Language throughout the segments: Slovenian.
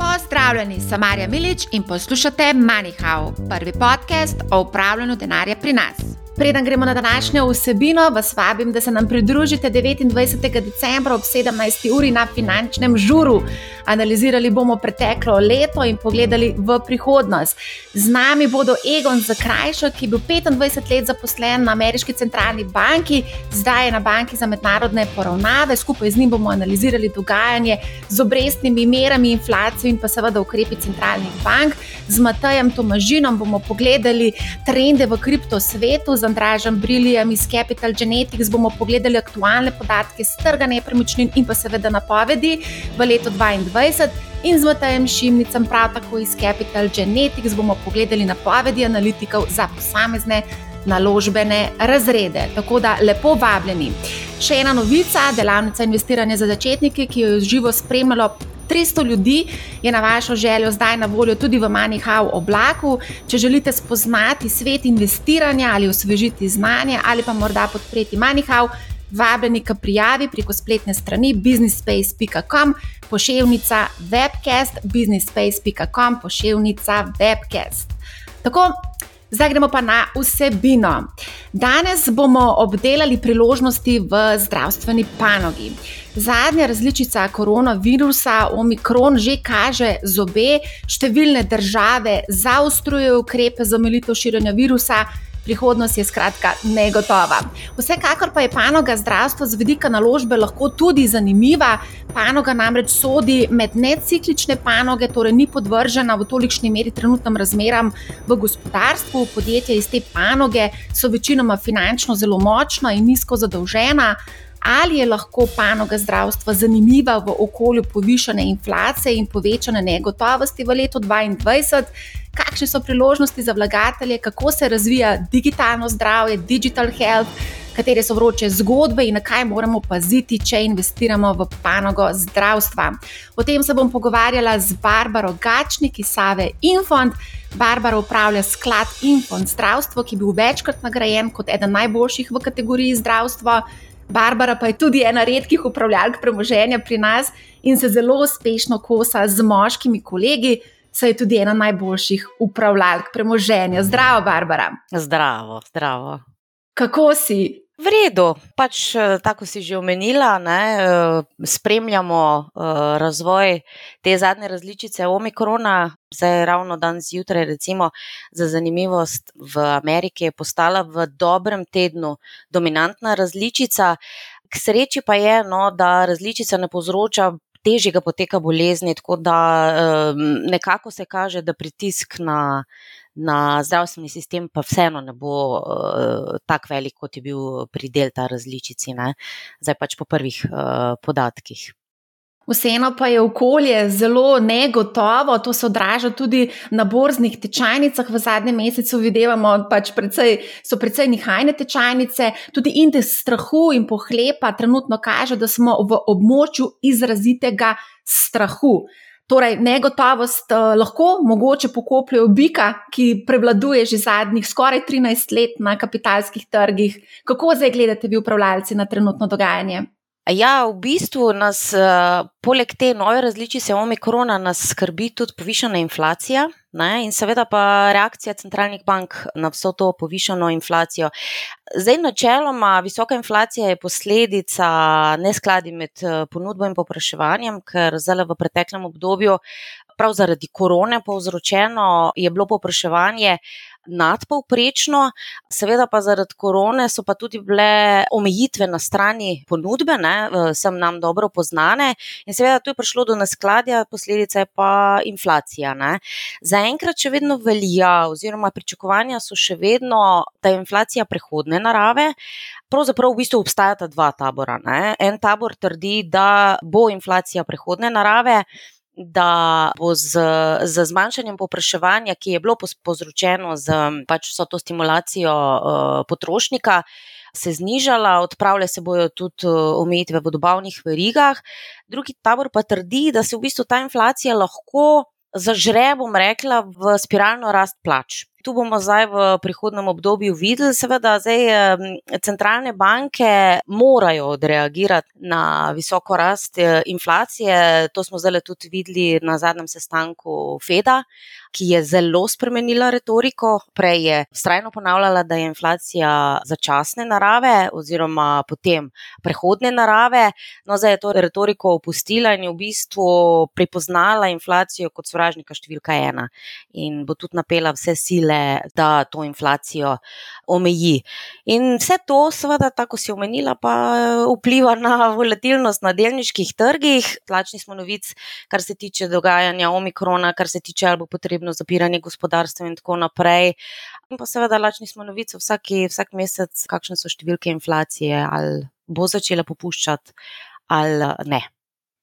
Pozdravljeni, sem Marja Milič in poslušate MoneyHow, prvi podcast o upravljanju denarja pri nas. Preden gremo na današnjo vsebino, vas vabim, da se nam pridružite 29. decembra ob 17. uri na finančnem žuru. Analizirali bomo preteklo leto in pogledali v prihodnost. Z nami bodo Egon Zakrajšek, ki je bil 25 let zaposlen na ameriški centralni banki, zdaj je na banki za mednarodne poravnave. Skupaj z njim bomo analizirali dogajanje z obrestnimi merami, inflacijo in pa seveda ukrepi centralnih bank. Z Matajem Tomažinom bomo pogledali trende v kriptosvetu. Andražem Briljem iz Capital Genetics bomo pogledali aktualne podatke z trga nepremičnin in pa seveda napovedi v letu 2022. In z Matajem Šimnicem, prav tako iz Capital Genetics, bomo pogledali napovedi analitikov za posamezne naložbene razrede. Tako da lepo vabljeni. Še ena novica, delavnica investiranja za začetnike, ki jo je živo spremljalo 300 ljudi je na vašo željo zdaj na voljo tudi v MoneyHow oblaku. Če želite spoznati svet investiranja ali osvežiti znanje ali pa morda podpreti MoneyHow, vabljeni k prijavi preko spletne strani businessspace.com, pošiljnica webcast, businessspace.com, pošiljnica webcast. Tako, Zdaj gremo pa na vsebino. Danes bomo obdelali priložnosti v zdravstveni panogi. Zadnja različica koronavirusa, omikron, že kaže zobe, številne države zaostrujejo ukrepe za omilitev širjenja virusa prihodnost je skratka negotova. Vsekakor pa je panoga zdravstva z vidika naložbe lahko tudi zanimiva. Panoga namreč sodi med neciklične panoge, torej ni podvržena v tolikšni meri trenutnim razmeram v gospodarstvu. Podjetja iz te panoge so večinoma finančno zelo močna in nizko zadolžena ali je lahko panoga zdravstva zanimiva v okolju povišene inflacije in povečane negotovosti v letu 2022, kakšne so priložnosti za vlagatelje, kako se razvija digitalno zdravje, digital health. Katere so vroče zgodbe in na kaj moramo paziti, če investiramo v panogo zdravstva. O tem se bom pogovarjala z Barbaro Gačnik iz Save Infond. Barbara upravlja sklad Infond zdravstvo, ki je bil večkrat nagrajen kot eden najboljših v kategoriji zdravstva. Barbara pa je tudi ena redkih upravljalk premoženja pri nas in se zelo uspešno kosa z moškimi kolegi, saj je tudi ena najboljših upravljalk premoženja. Zdravo, Barbara. Zdravo, zdravo. Kako si? V redu, pač eh, tako si že omenila, ne, eh, spremljamo eh, razvoj te zadnje različice omikrona. Zdaj, ravno dan zjutraj, recimo, za zanimivost v Ameriki je postala v dobrem tednu dominantna različica. K sreči pa je, no, da različica ne povzroča težjega poteka bolezni, tako da nekako se kaže, da pritisk na na zdravstveni sistem pa vseeno ne bo uh, tako velik, kot je bil pri delta različici, ne? zdaj pač po prvih uh, podatkih. Vseeno pa je okolje zelo negotovo, to se odraža tudi na borznih tečajnicah. V zadnjem mesecu vidimo, da pač so precej nihajne tečajnice, tudi indeks strahu in pohlepa trenutno kaže, da smo v območju izrazitega strahu. Torej, negotovost uh, lahko mogoče pokoplje obika, ki prevladuje že zadnjih skoraj 13 let na kapitalskih trgih. Kako zdaj gledate, vi upravljalci, na trenutno dogajanje? Ja, v bistvu nas, uh, poleg te nove različice omikrona, nas skrbi tudi povišena inflacija. Ne? In seveda pa reakcija centralnih bank na vso to povišeno inflacijo. Zdaj, načeloma, visoka inflacija je posledica neskladi med eh, ponudbo in popraševanjem, ker zdaj v preteklem obdobju, prav zaradi korone, povzročeno je bilo popraševanje nadpovprečno, seveda pa zaradi korone so pa tudi bile omejitve na strani ponudbe, ne, sem nam dobro poznane in seveda tu je prišlo do neskladja, posledica je pa inflacija. Ne. Zaenkrat še vedno velja, oziroma pričakovanja so še vedno, da je inflacija prehodne narave. Pravzaprav v bistvu obstajata dva tabora. Ne. En tabor trdi, da bo inflacija prehodne narave da bo z, z zmanjšanjem popraševanja, ki je bilo povzročeno z pač vso to stimulacijo uh, potrošnika, se znižala, odpravlja se bojo tudi uh, omejitve v dobavnih verigah. Drugi tabor pa trdi, da se v bistvu ta inflacija lahko zažre, bom rekla, v spiralno rast plač. Tu bomo zdaj v prihodnem obdobju videli, seveda, da centralne banke morajo odreagirati na visoko rast eh, inflacije. To smo zdaj tudi videli na zadnjem sestanku FEDA, ki je zelo spremenila retoriko. Prej je strajno ponavljala, da je inflacija začasne narave oziroma potem prehodne narave, no zdaj je to retoriko opustila in je v bistvu prepoznala inflacijo kot sovražnika številka ena in bo tudi napela vse sile da to inflacijo omeji. In vse to, seveda, tako si omenila, pa vpliva na volatilnost na delniških trgih. Tlačni smo novic, kar se tiče dogajanja omikrona, kar se tiče ali bo potrebno zapiranje gospodarstva in tako naprej. In pa seveda, lačni smo novice vsaki, vsak mesec, kakšne so številke inflacije, ali bo začela popuščati ali ne.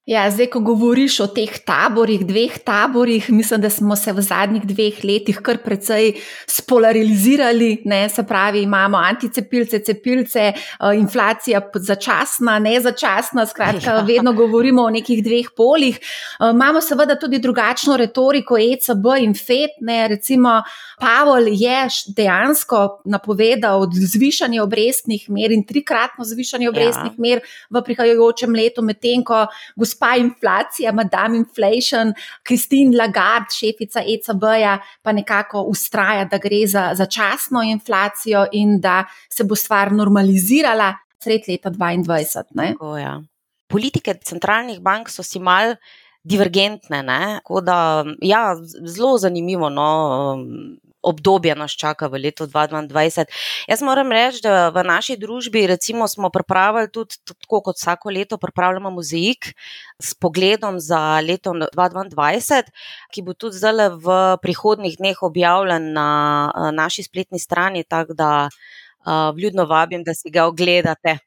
Ja, zdaj, ko govoriš o teh taborih, dveh taborih, mislim, da smo se v zadnjih dveh letih kar precej spolarizirali. Ne? Se pravi, imamo anticepilce, cepilce, eh, inflacija začasna, nezačasna, skratka, ja. vedno govorimo o nekih dveh polih. Eh, imamo seveda tudi drugačno retoriko ECB in FED. Ne? Recimo, Pavel je dejansko napovedal zvišanje obrestnih mer in trikratno zvišanje obrestnih ja. mer v prihajajočem letu, medtem ko gospod gospa inflacija, madame inflation, Kristin Lagarde, šefica ECB-ja, pa nekako ustraja, da gre za začasno inflacijo in da se bo stvar normalizirala sred leta 2022. Tako, ja. Politike centralnih bank so si mal. Divergentne, da, ja, zelo zanimivo. No, obdobje nas čaka v letu 2022. Jaz moram reči, da v naši družbi recimo, smo pripravili tudi, tako kot vsako leto, pripravljamo mozaik s pogledom za leto 2022, ki bo tudi zdaj v prihodnih dneh objavljen na naši spletni strani. Tako da Uh, vljudno vabim, da si ga ogledate.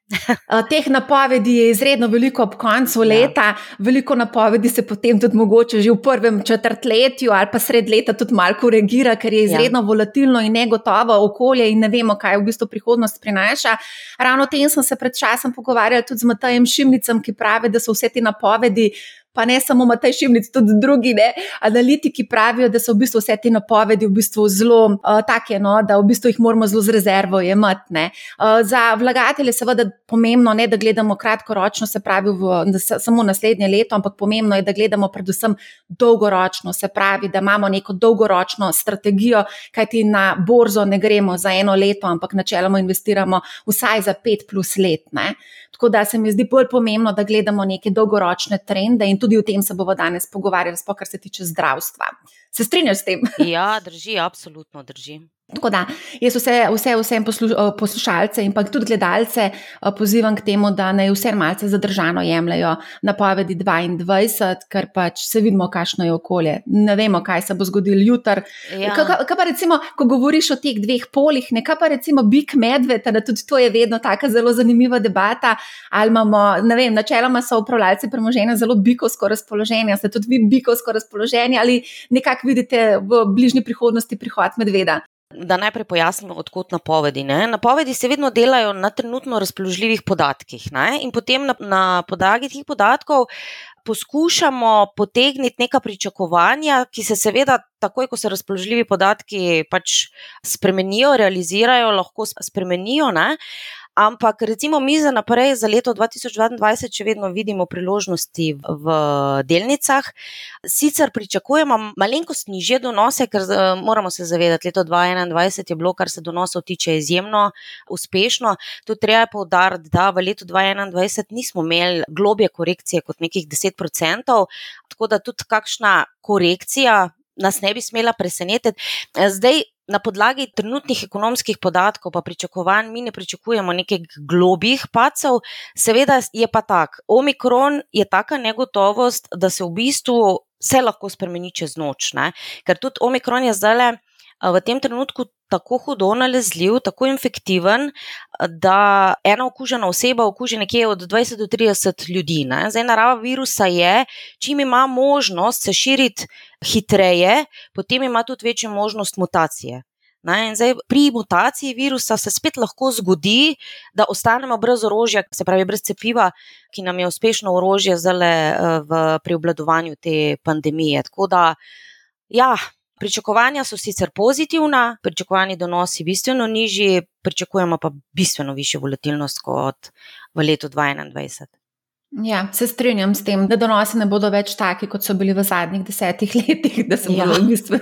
Teh napovedi je izredno veliko ob koncu ja. leta, ja. veliko napovedi se potem tudi mogoče že v prvem četrtletju ali pa sred leta tudi malo korigira, ker je ja. izredno ja. volatilno in negotovo okolje in ne vemo, kaj v bistvu prihodnost prinaša. Ravno o tem sem se pred časom pogovarjala tudi z Matajem Šimnicem, ki pravi, da so vse te napovedi pa ne samo Matej Šimnic, tudi drugi ne, analitiki pravijo, da so v bistvu vse te napovedi v bistvu zelo uh, take, no, da v bistvu jih moramo zelo z rezervo jemati. Uh, za vlagatelje je seveda pomembno, ne da gledamo kratkoročno, se pravi v, da samo naslednje leto, ampak pomembno je, da gledamo predvsem dolgoročno, se pravi, da imamo neko dolgoročno strategijo, kajti na borzo ne gremo za eno leto, ampak načeloma investiramo vsaj za pet plus let. Ne. Tako da se mi zdi bolj pomembno, da gledamo neke dolgoročne trende in tudi o tem se bomo danes pogovarjali, sploh kar se tiče zdravstva. Se strinjaš s tem? Ja, drži, absolutno drži. Tako da jaz vse, vse vsem posluš, poslušalce in pa tudi gledalce pozivam k temu, da naj vse malce zadržano jemljajo napovedi 22, ker pač se vidimo, kakšno je okolje. Ne vemo, kaj se bo zgodilo jutri. Ja. Kaj, kaj pa recimo, ko govoriš o teh dveh polih, nekaj pa recimo bik medved, da tudi to je vedno tako zelo zanimiva debata. Ali imamo, ne vem, načeloma so upravljalci premoženja zelo bikovsko razpoloženi, ste tudi vi bikovsko razpoloženi ali nekako vidite v bližnji prihodnosti prihod medveda. Da najprej pojasnimo, odkot napovedi. Ne? Napovedi se vedno delajo na trenutno razpoložljivih podatkih ne? in potem na, na podlagi teh podatkov poskušamo potegniti neka pričakovanja, ki se seveda, takoj ko se razpoložljivi podatki pač spremenijo, realizirajo, lahko spremenijo. Ne? Ampak, recimo, mi za naprej, za leto 2022, še vedno vidimo priložnosti v delnicah. Sicer pričakujemo malenkost nižje donose, ker moramo se zavedati, leto 2021 je bilo, kar se donosov tiče, izjemno uspešno. Tu treba povdariti, da v letu 2021 nismo imeli globje korekcije kot nekih 10%, tako da tudi kakšna korekcija. Nas ne bi smela presenetiti. Zdaj, na podlagi trenutnih ekonomskih podatkov, pa pričakovanj, mi ne pričakujemo nekih globih pacev. Seveda je pa tak, omikron je taka negotovost, da se v bistvu vse lahko spremeni čez noč. Ne? Ker tudi omikron je zdaj le v tem trenutku tako hudo nalezljiv, tako infektiven, da ena okužena oseba okuži nekje od 20 do 30 ljudi. Ne? Zdaj, narava virusa je, čim ima možnost se širiti hitreje, potem ima tudi večjo možnost mutacije. Zdaj, pri mutaciji virusa se spet lahko zgodi, da ostanemo brez orožja, se pravi brez cepiva, ki nam je uspešno orožje eh, v, pri obladovanju te pandemije. Tako da, ja, Pričakovanja so sicer pozitivna, pričakovani donosi bistveno nižji, pričakujemo pa bistveno višjo volatilnost kot v letu 2021. Ja, se strinjam s tem, da donosi ne bodo več taki, kot so bili v zadnjih desetih letih, da se bodo ja. v bistvu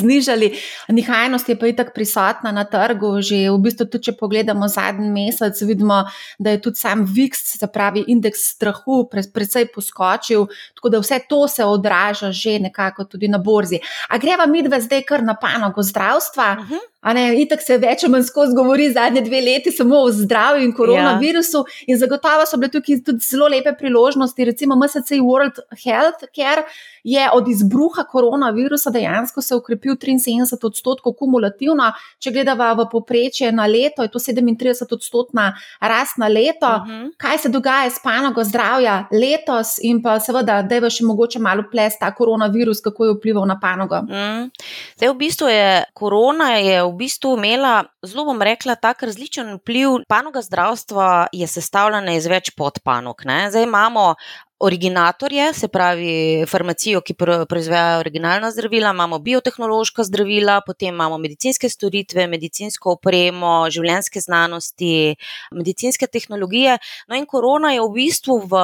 znižali. Nihajnost je pa itak prisotna na trgu. Že v bistvu, tudi če pogledamo zadnji mesec, vidimo, da je tudi sam VIX, se pravi indeks strahu, precej poskočil. Tako da vse to se odraža že nekako tudi na borzi. A greva mi dve zdaj kar na panogo zdravstva? Uh mhm. -huh. Itak se več ali manj skozi govori zadnje dve leti samo o zdravju in koronavirusu, ja. in zagotovo so bile tukaj tudi zelo lepe priložnosti, recimo MSC World Health Care je od izbruha koronavirusa dejansko se ukrepil 73 odstotkov kumulativno. Če gledamo v poprečje na leto, je to 37 odstotna rast na leto. Uh mhm. -huh. Kaj se dogaja s panogo zdravja letos in pa seveda, da je še mogoče malo ples ta koronavirus, kako je vplival na panogo? Mm. Zdaj, v bistvu je korona je v bistvu imela, zelo bom rekla, tak različen vpliv. Panoga zdravstva je sestavljena iz več podpanog. Ne? Zdaj imamo originatorje, se pravi farmacijo, ki proizvaja originalna zdravila, imamo biotehnološka zdravila, potem imamo medicinske storitve, medicinsko opremo, življenske znanosti, medicinske tehnologije. No, in korona je v bistvu v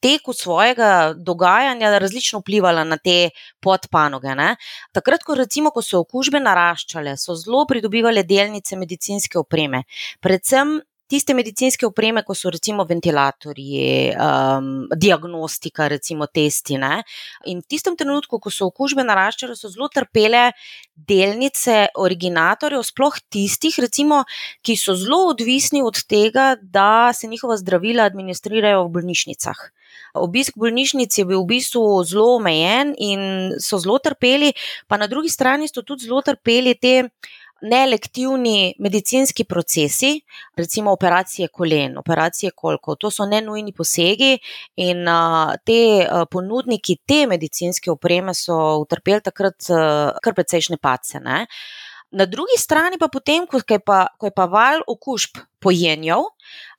teku svojega dogajanja različno vplivala na te podpanoge. Ne? Takrat, ko, recimo, ko so okužbe naraščale, so zelo pridobivali delnice medicinske opreme. Predvsem tiste medicinske opreme, kot so recimo ventilatorji, um, diagnostika, recimo testi. Ne? In v tistem trenutku, ko so okužbe naraščale, so zelo trpele delnice originatorjev, sploh tistih, recimo, ki so zelo odvisni od tega, da se njihova zdravila administrirajo v bolnišnicah. Obisk bolnišnic je bil v bistvu zelo omejen in so zelo trpeli, pa na drugi strani so tudi zelo trpeli te nelektivni medicinski procesi, recimo operacije kolen, operacije kolkov, to so nenujni posegi in te ponudniki te medicinske opreme so utrpeli takrat kar precejšnje pace. Ne? Na drugi strani pa potem, ko je pa, ko je pa val okužb pojenjal,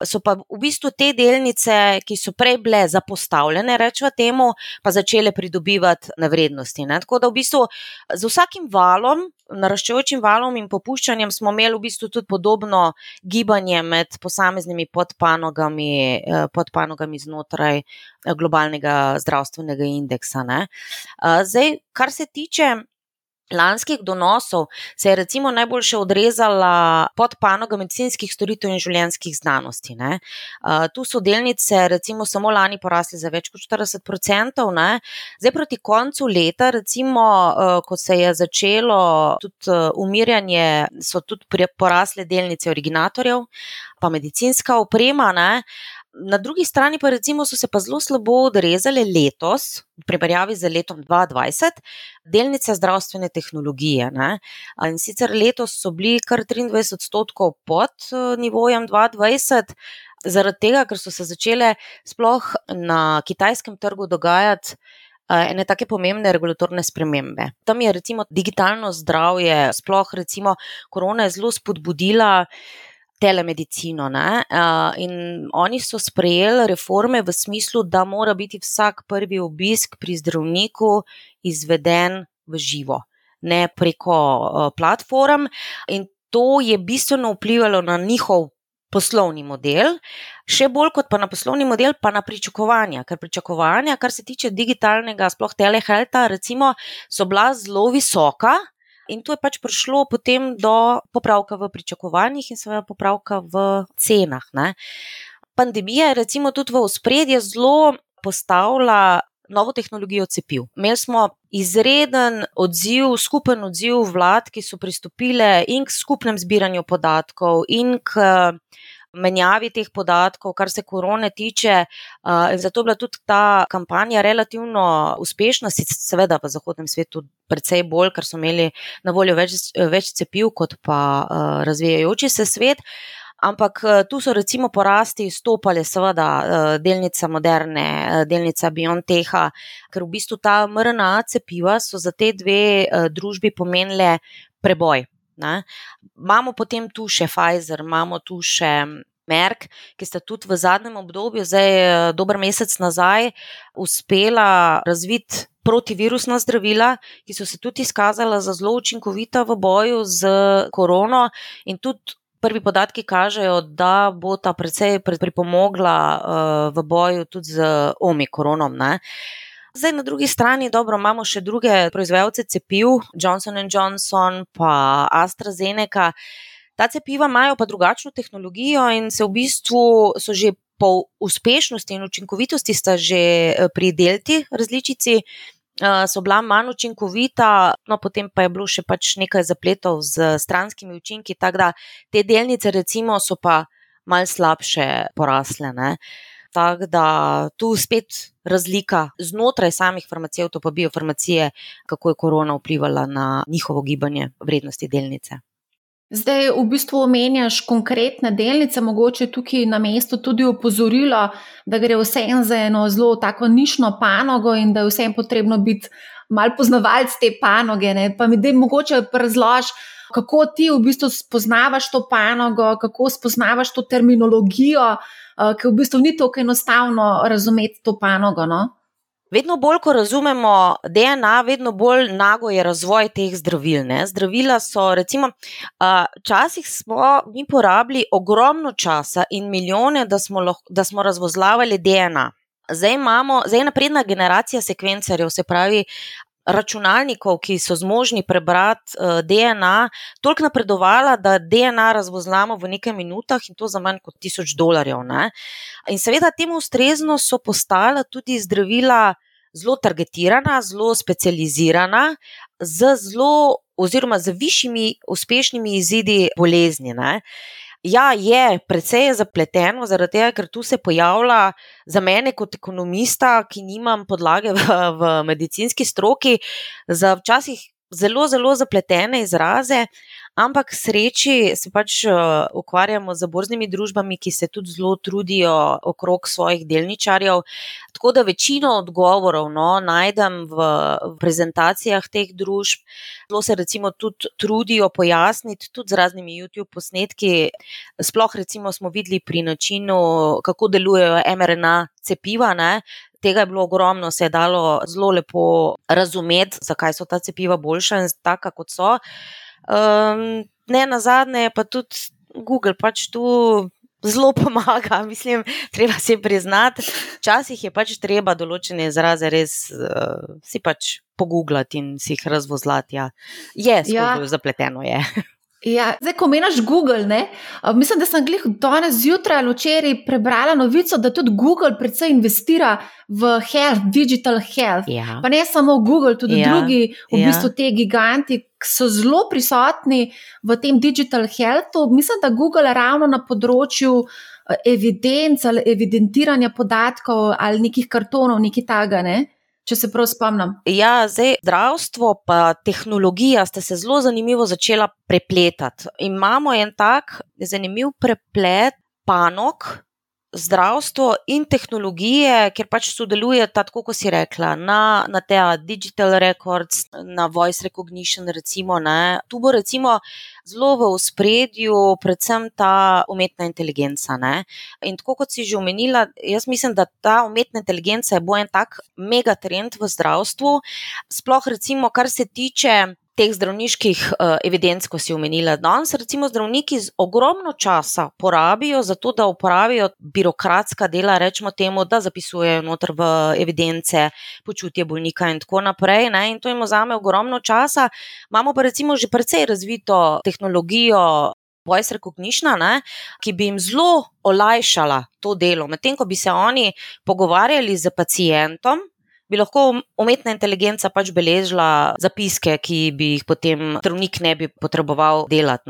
so pa v bistvu te delnice, ki so prej bile zapostavljene, rečemo temu, pa začele pridobivati na vrednosti. Ne? Tako da v bistvu z vsakim valom, naraščajočim valom in popuščanjem smo imeli v bistvu tudi podobno gibanje med posameznimi podpanogami, eh, podpanogami znotraj eh, globalnega zdravstvenega indeksa. Ne? Eh, zdaj, kar se tiče lanskih donosov se je recimo najboljše odrezala pod panoga medicinskih storitev in življenjskih znanosti. Ne. Tu so delnice recimo samo lani porasle za več kot 40%. Ne. Zdaj proti koncu leta, recimo, ko se je začelo tudi umirjanje, so tudi porasle delnice originatorjev, pa medicinska oprema. Ne. Na drugi strani pa recimo so se pa zelo slabo odrezale letos, v primerjavi z letom 2020, delnice zdravstvene tehnologije. Ne? In sicer letos so bili kar 23 odstotkov pod eh, nivojem 2020, zaradi tega, ker so se začele sploh na kitajskem trgu dogajati. Eh, ene take pomembne regulatorne spremembe. Tam je recimo digitalno zdravje, sploh recimo korona je zelo spodbudila telemedicino. Uh, in oni so sprejeli reforme v smislu, da mora biti vsak prvi obisk pri zdravniku izveden v živo, ne preko uh, platform. In to je bistveno vplivalo na njihov. Poslovni model, še bolj kot pa na poslovni model, pa na pričakovanja. Ker pričakovanja, kar se tiče digitalnega, sploh telehelta, recimo, so bila zelo visoka, In tu je pač prišlo potem do popravka v pričakovanjih in seveda popravka v cenah. Ne. Pandemija je recimo tudi v ospredje zelo postavila novo tehnologijo cepiv. Imeli smo izreden odziv, skupen odziv vlad, ki so pristopile in k skupnem zbiranju podatkov in k menjavi teh podatkov, kar se korone tiče. Zato je bila tudi ta kampanja relativno uspešna, seveda v zahodnem svetu precej bolj, ker so imeli na voljo več, več cepiv kot pa razvijajoči se svet. Ampak tu so recimo porasti stopale, seveda, delnica moderne, delnica Bionteha, ker v bistvu ta MRNA cepiva so za te dve družbi pomenile preboj. Ne. Imamo potem tu še Pfizer, imamo tu še Merk, ki sta tudi v zadnjem obdobju, zdaj eh, dober mesec nazaj, uspela razviti protivirusna zdravila, ki so se tudi izkazala za zelo učinkovita v boju z korono in tudi. Prvi podatki kažejo, da bo ta precej pripomogla uh, v boju tudi z omikronom. Zdaj, na drugi strani, dobro, imamo še druge proizvajalce cepiv, Johnson Johnson, pa AstraZeneca. Ta cepiva imajo pa drugačno tehnologijo in se v bistvu so že po uspešnosti in učinkovitosti sta že eh, pri delti različici. Uh, so bila manj učinkovita, no, potem pa je bilo še pač nekaj zapletov z stranskimi učinki, tako da te delnice, recimo, so pa malce slabše porasle. Tako da tu spet razlika znotraj samih farmacevtov, pa biofarmacije, kako je korona vplivala na njihovo gibanje vrednosti delnice. Zdaj, v bistvu omenjaš konkretne delnice, mogoče tukaj na mestu tudi opozorilo, da gre vsem za eno zelo tako nišno panogo in da je vsem potrebno biti mal poznavalc te panoge. Ne? Pa mi da mogoče razloži, kako ti v bistvu spoznavaš to panogo, kako spoznavaš to terminologijo, eh, ki v bistvu ni tako enostavno razumeti to panogo. No? Vedno bolj, ko razumemo DNA, vedno bolj nago je razvoj teh zdravil. Ne? Zdravila so, recimo, včasih smo mi porabili ogromno časa in milijone, da smo, lahko, da smo razvozlavali DNA. Zdaj imamo, zdaj je napredna generacija sekvencerjev, se pravi. Računalnikov, ki so zmožni prebrati uh, DNA, toliko napredovala, da DNA razvozlamo v nekaj minutah in to za manj kot tisoč dolarjev. Ne? In seveda, temu ustrezno so postala tudi zdravila zelo targetirana, zelo specializirana, z zelo, oziroma z višjimi uspešnimi izidi bolezni. Ne. Ja, je precej zapleteno, zaradi tega, ker tu se pojavlja za mene, kot ekonomista, ki nimam podlage v, v medicinski stroki, za včasih zelo, zelo zapletene izraze. Ampak sreči se pač uh, ukvarjamo z borznimi družbami, ki se tudi zelo trudijo okrog svojih delničarjev. Tako da večino odgovorov no, najdem v prezentacijah teh družb. Zelo se recimo tudi trudijo pojasniti, tudi z raznimi YouTube posnetki. Sploh recimo smo videli pri načinu, kako delujejo mRNA cepiva. Ne. Tega je bilo ogromno, se je dalo zelo lepo razumeti, zakaj so ta cepiva boljša in taka, kot so. Um, ne na zadnje, pa tudi Google pač tu zelo pomaga. Mislim, treba si priznati, včasih je pač treba določene izraze res uh, si pač pogooglati in si jih razvozlati. Ja. Je, ja. zapleteno je. Ja, zdaj, ko meniš Google, ne, mislim, da sem glih danes zjutraj ali včeraj prebrala novico, da tudi Google predvsej investira v health, digital health. Ja. Pa ne samo Google, tudi ja. drugi, v ja. bistvu te giganti, ki so zelo prisotni v tem digital healthu. Mislim, da Google ravno na področju evidenc ali evidentiranja podatkov ali nekih kartonov, nekaj taga. Ne če se prav spomnim. Ja, zdaj zdravstvo in tehnologija sta se zelo zanimivo začela prepletati. Imamo en tak zanimiv preplet panog, zdravstvo in tehnologije, ker pač sodeluje tako, kot si rekla, na, na te digital records, na voice recognition. Recimo, tu bo recimo zelo v spredju, predvsem ta umetna inteligenca. Ne? In tako kot si že omenila, jaz mislim, da ta umetna inteligenca je bo en tak megatrend v zdravstvu, sploh recimo, kar se tiče teh zdravniških uh, evidenc, ko si omenila. Danes, recimo, zdravniki ogromno časa porabijo za to, da uporabijo birokratska dela, rečemo temu, da zapisujejo noter v evidence počutje bolnika in tako naprej. Ne? In to jim vzame ogromno časa. Imamo pa recimo že precej razvito tehnologijo. Voice recognition, ne, ki bi jim zelo olajšala to delo, medtem ko bi se oni pogovarjali z pacijentom, bi lahko umetna inteligenca pač beležila zapiske, ki bi jih potem zdravnik ne bi potreboval delati.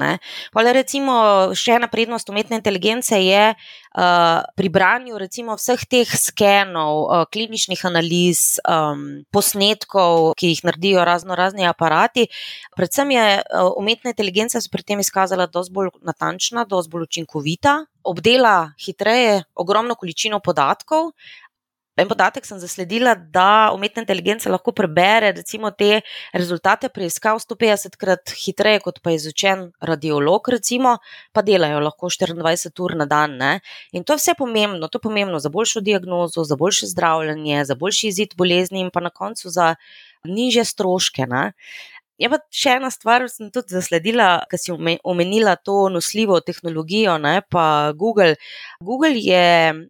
Pa recimo še ena prednost umetne inteligence je uh, pri branju recimo vseh teh skenov, uh, kliničnih analiz, um, posnetkov, ki jih naredijo razno razni aparati. Predvsem je uh, umetna inteligenca se pri tem izkazala dosti bolj natančna, dosti bolj učinkovita. Obdela hitreje ogromno količino podatkov, En podatek sem zasledila, da umetna inteligenca lahko prebere recimo, te rezultate preiskav 150 krat hitreje, kot pa izučen radiolog, recimo, pa delajo lahko 24 ur na dan. Ne? In to je vse pomembno. To je pomembno za boljšo diagnozo, za boljše zdravljenje, za boljši izid bolezni in pa na koncu za niže stroške. Ne? Je pa še ena stvar, ki sem tudi zasledila, ki si omenila to nosljivo tehnologijo, ne, pa Google. Google je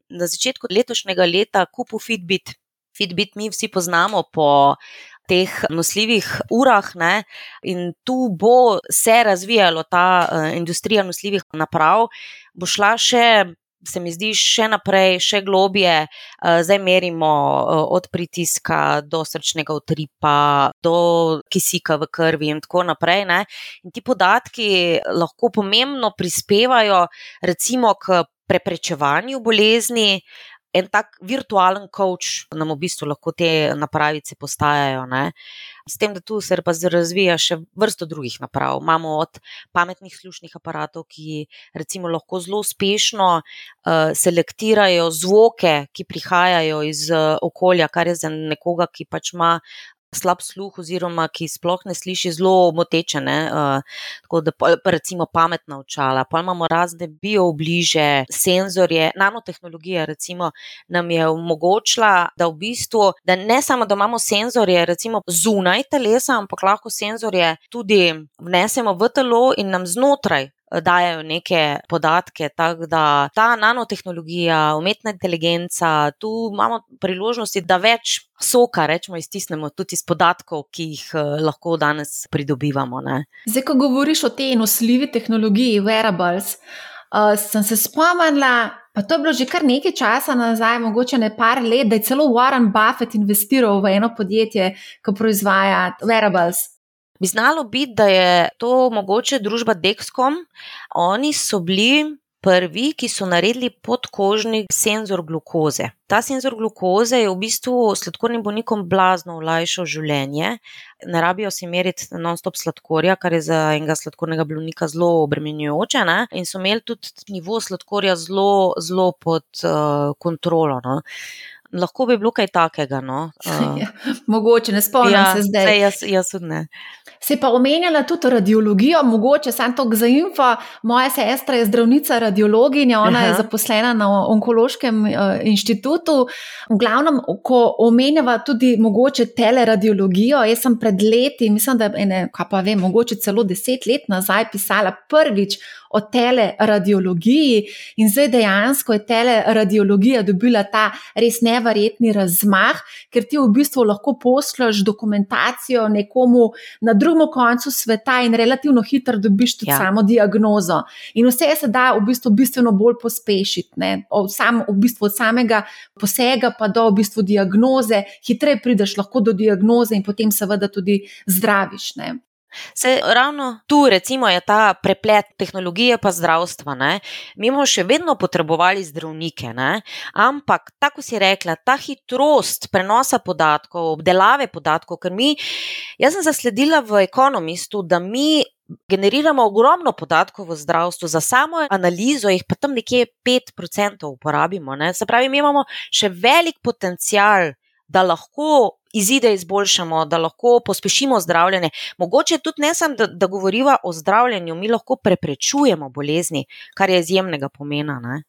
na začetku letošnjega leta kupil Fitbit. Fitbit mi vsi poznamo po teh nosljivih urah, ne, in tu bo se razvijala ta uh, industrija nosljivih naprav, bo šla še se mi zdi še naprej, še globje, eh, zdaj merimo eh, od pritiska do srčnega utripa, do kisika v krvi in tako naprej. Ne? In ti podatki lahko pomembno prispevajo, recimo, k preprečevanju bolezni. En tak virtualen coach nam v bistvu lahko te napravice postajajo. Ne? S tem, da tu se pa razvija še vrsto drugih naprav. Imamo od pametnih slušnih aparatov, ki recimo lahko zelo uspešno uh, selektirajo zvoke, ki prihajajo iz uh, okolja, kar je za nekoga, ki pač ima slab sluh, oziroma ki sploh ne sliši, zelo moteče. Ne? Uh, tako da, pa, recimo, pametna očala, pa imamo razne bioobliže, senzorje. Nanotehnologija, recimo, nam je omogočila, da v bistvu, da ne samo, da imamo senzorje, recimo, zunaj telesa, ampak lahko senzorje tudi vnesemo v telo in nam znotraj dajo neke podatke. Tako da ta nanotehnologija, umetna inteligenca, tu imamo priložnosti, da več soka, rečemo, iztisnemo tudi iz podatkov, ki jih eh, lahko danes pridobivamo. Ne. Zdaj, ko govoriš o tej nosljivi tehnologiji, wearables. Uh, sem se spomnila, pa to je bilo že kar nekaj časa nazaj, mogoče ne par let, da je celo Warren Buffett investiral v eno podjetje, ki proizvaja wearables. Bi znalo biti, da je to mogoče družba Dexcom. Oni so bili prvi, ki so naredili podkožni senzor glukoze. Ta senzor glukoze je v bistvu sladkornim bolnikom blazno olajšal življenje. Ne rabijo si meriti non-stop sladkorja, kar je za enega sladkornega bolnika zelo obremenjujoče. Ne? In so imeli tudi nivo sladkorja zelo, zelo pod uh, kontrolo. No? Lahko bi bilo kaj takega. No? Uh, mogoče ne spomnim ja, se zdaj. Jaz, jaz ne. Se pa omenjala tudi radiologijo, mogoče samo to za info. Moja sestra je zdravnica radiologinja, ona Aha. je zaposlena na onkološkem uh, inštitutu. V glavnem, ko omenjava tudi mogoče teleradiologijo, jaz sem pred leti, mislim, da je ne, pa vem, mogoče celo deset let nazaj pisala prvič o teleradiologiji in zdaj dejansko je teleradiologija dobila ta res neverjetni razmah, ker ti v bistvu lahko pošljaš dokumentacijo nekomu na drugem koncu sveta in relativno hitro dobiš tudi ja. samo diagnozo. In vse se da v bistvu bistveno bolj pospešiti, Sam, v bistvu od samega posega pa do v bistvu diagnoze, hitreje prideš lahko do diagnoze in potem seveda tudi zdraviš. Ne? Se ravno tu, recimo, je ta preplet tehnologije pa zdravstva. Ne? Mi bomo še vedno potrebovali zdravnike, ne? ampak tako si rekla, ta hitrost prenosa podatkov, obdelave podatkov, ker mi, jaz sem zasledila v ekonomistu, da mi. Generiramo ogromno podatkov v zdravstvu, za samo analizo jih pa tam nekje 5% uporabimo. Ne? Se pravi, mi imamo še velik potencial, da lahko izide izboljšamo, da lahko pospešimo zdravljenje. Mogoče tudi ne samo, da, da govoriva o zdravljenju, mi lahko preprečujemo bolezni, kar je izjemnega pomena. Ne?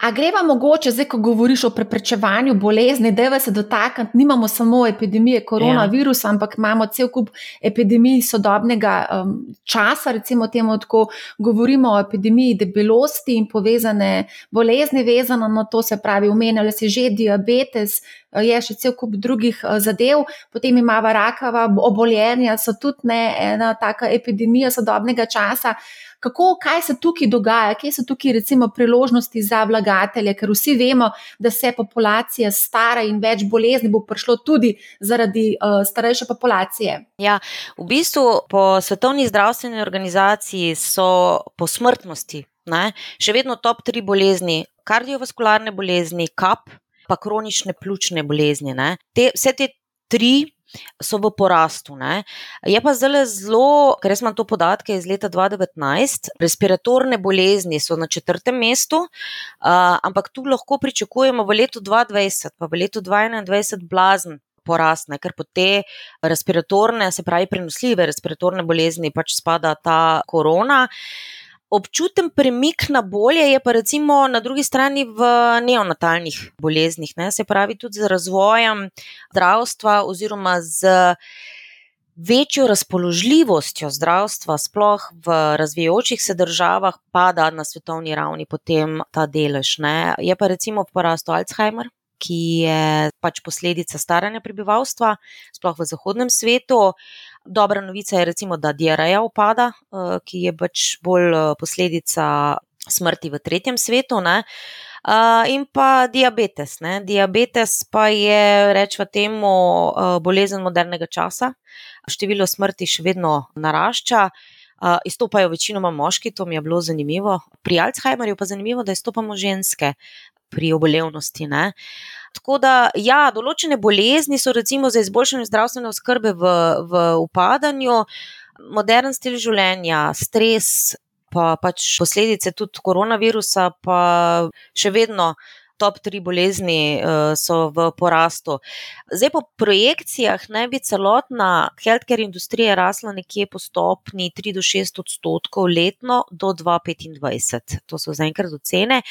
A greva mogoče, zdaj, ko govoriš o preprečevanju bolezni, da se dotaknemo, nimamo samo epidemije koronavirusa, ja. ampak imamo cel kup epidemij sodobnega um, časa, recimo temu, ko govorimo o epidemiji debelosti in povezane bolezni, vezano na to, se pravi, umenjali se že diabetes, je še cel kup drugih uh, zadev, potem imamo rakava obolenja, so tudi ne ena taka epidemija sodobnega časa kako, kaj se tukaj dogaja, kje so tukaj recimo priložnosti za vlagatelje, ker vsi vemo, da se populacija stara in več bolezni bo prišlo tudi zaradi uh, starejše populacije. Ja, v bistvu po Svetovni zdravstveni organizaciji so po smrtnosti ne, še vedno top tri bolezni, kardiovaskularne bolezni, kap. Pa kronične pljučne bolezni. Te, vse te tri so v porastu. Ne. Je pa zdaj zelo, ker sem to podatke iz leta 2019, respiratorne bolezni so na četrtem mestu, ampak tu lahko pričakujemo v letu 2020, pa v letu 2021 blazen. Porasne, ker po te respiratorne, se pravi, prenosljive respiratorne bolezni, pač spada ta korona. Občuten premik na bolje je pa recimo na drugi strani v neonatalnih boleznih, ne? se pravi tudi z razvojem zdravstva oziroma z večjo razpoložljivostjo zdravstva, sploh v razvijajočih se državah, pada na svetovni ravni potem ta delež. Ne? Je pa recimo porastu Alzheimer. Ki je pač posledica staranja prebivalstva, sploh v zahodnem svetu. Dobra novica je, recimo, da diareja upada, eh, ki je pač bolj eh, posledica smrti v tretjem svetu. Ne? In pa diabetes. Ne? Diabetes pa je, rečemo, temu eh, bolezen modernega časa. Število smrti še vedno narašča. Uh, izstopajo večinoma moški, to mi je bilo zanimivo. Pri Alzheimerju pa je zanimivo, da izstopamo ženske pri obolevnosti. Uh, Tako da, ja, določene bolezni so recimo za izboljšanje zdravstvene oskrbe v, v upadanju, modern stil življenja, stres, pa pač posledice tudi koronavirusa, pa še vedno top tri bolezni uh, so v porastu. Zdaj, po projekcijah, naj bi celotna healthcare industrija rasla nekje po stopni 3 do 6 odstotkov letno do 2025. To so zaenkrat ocene.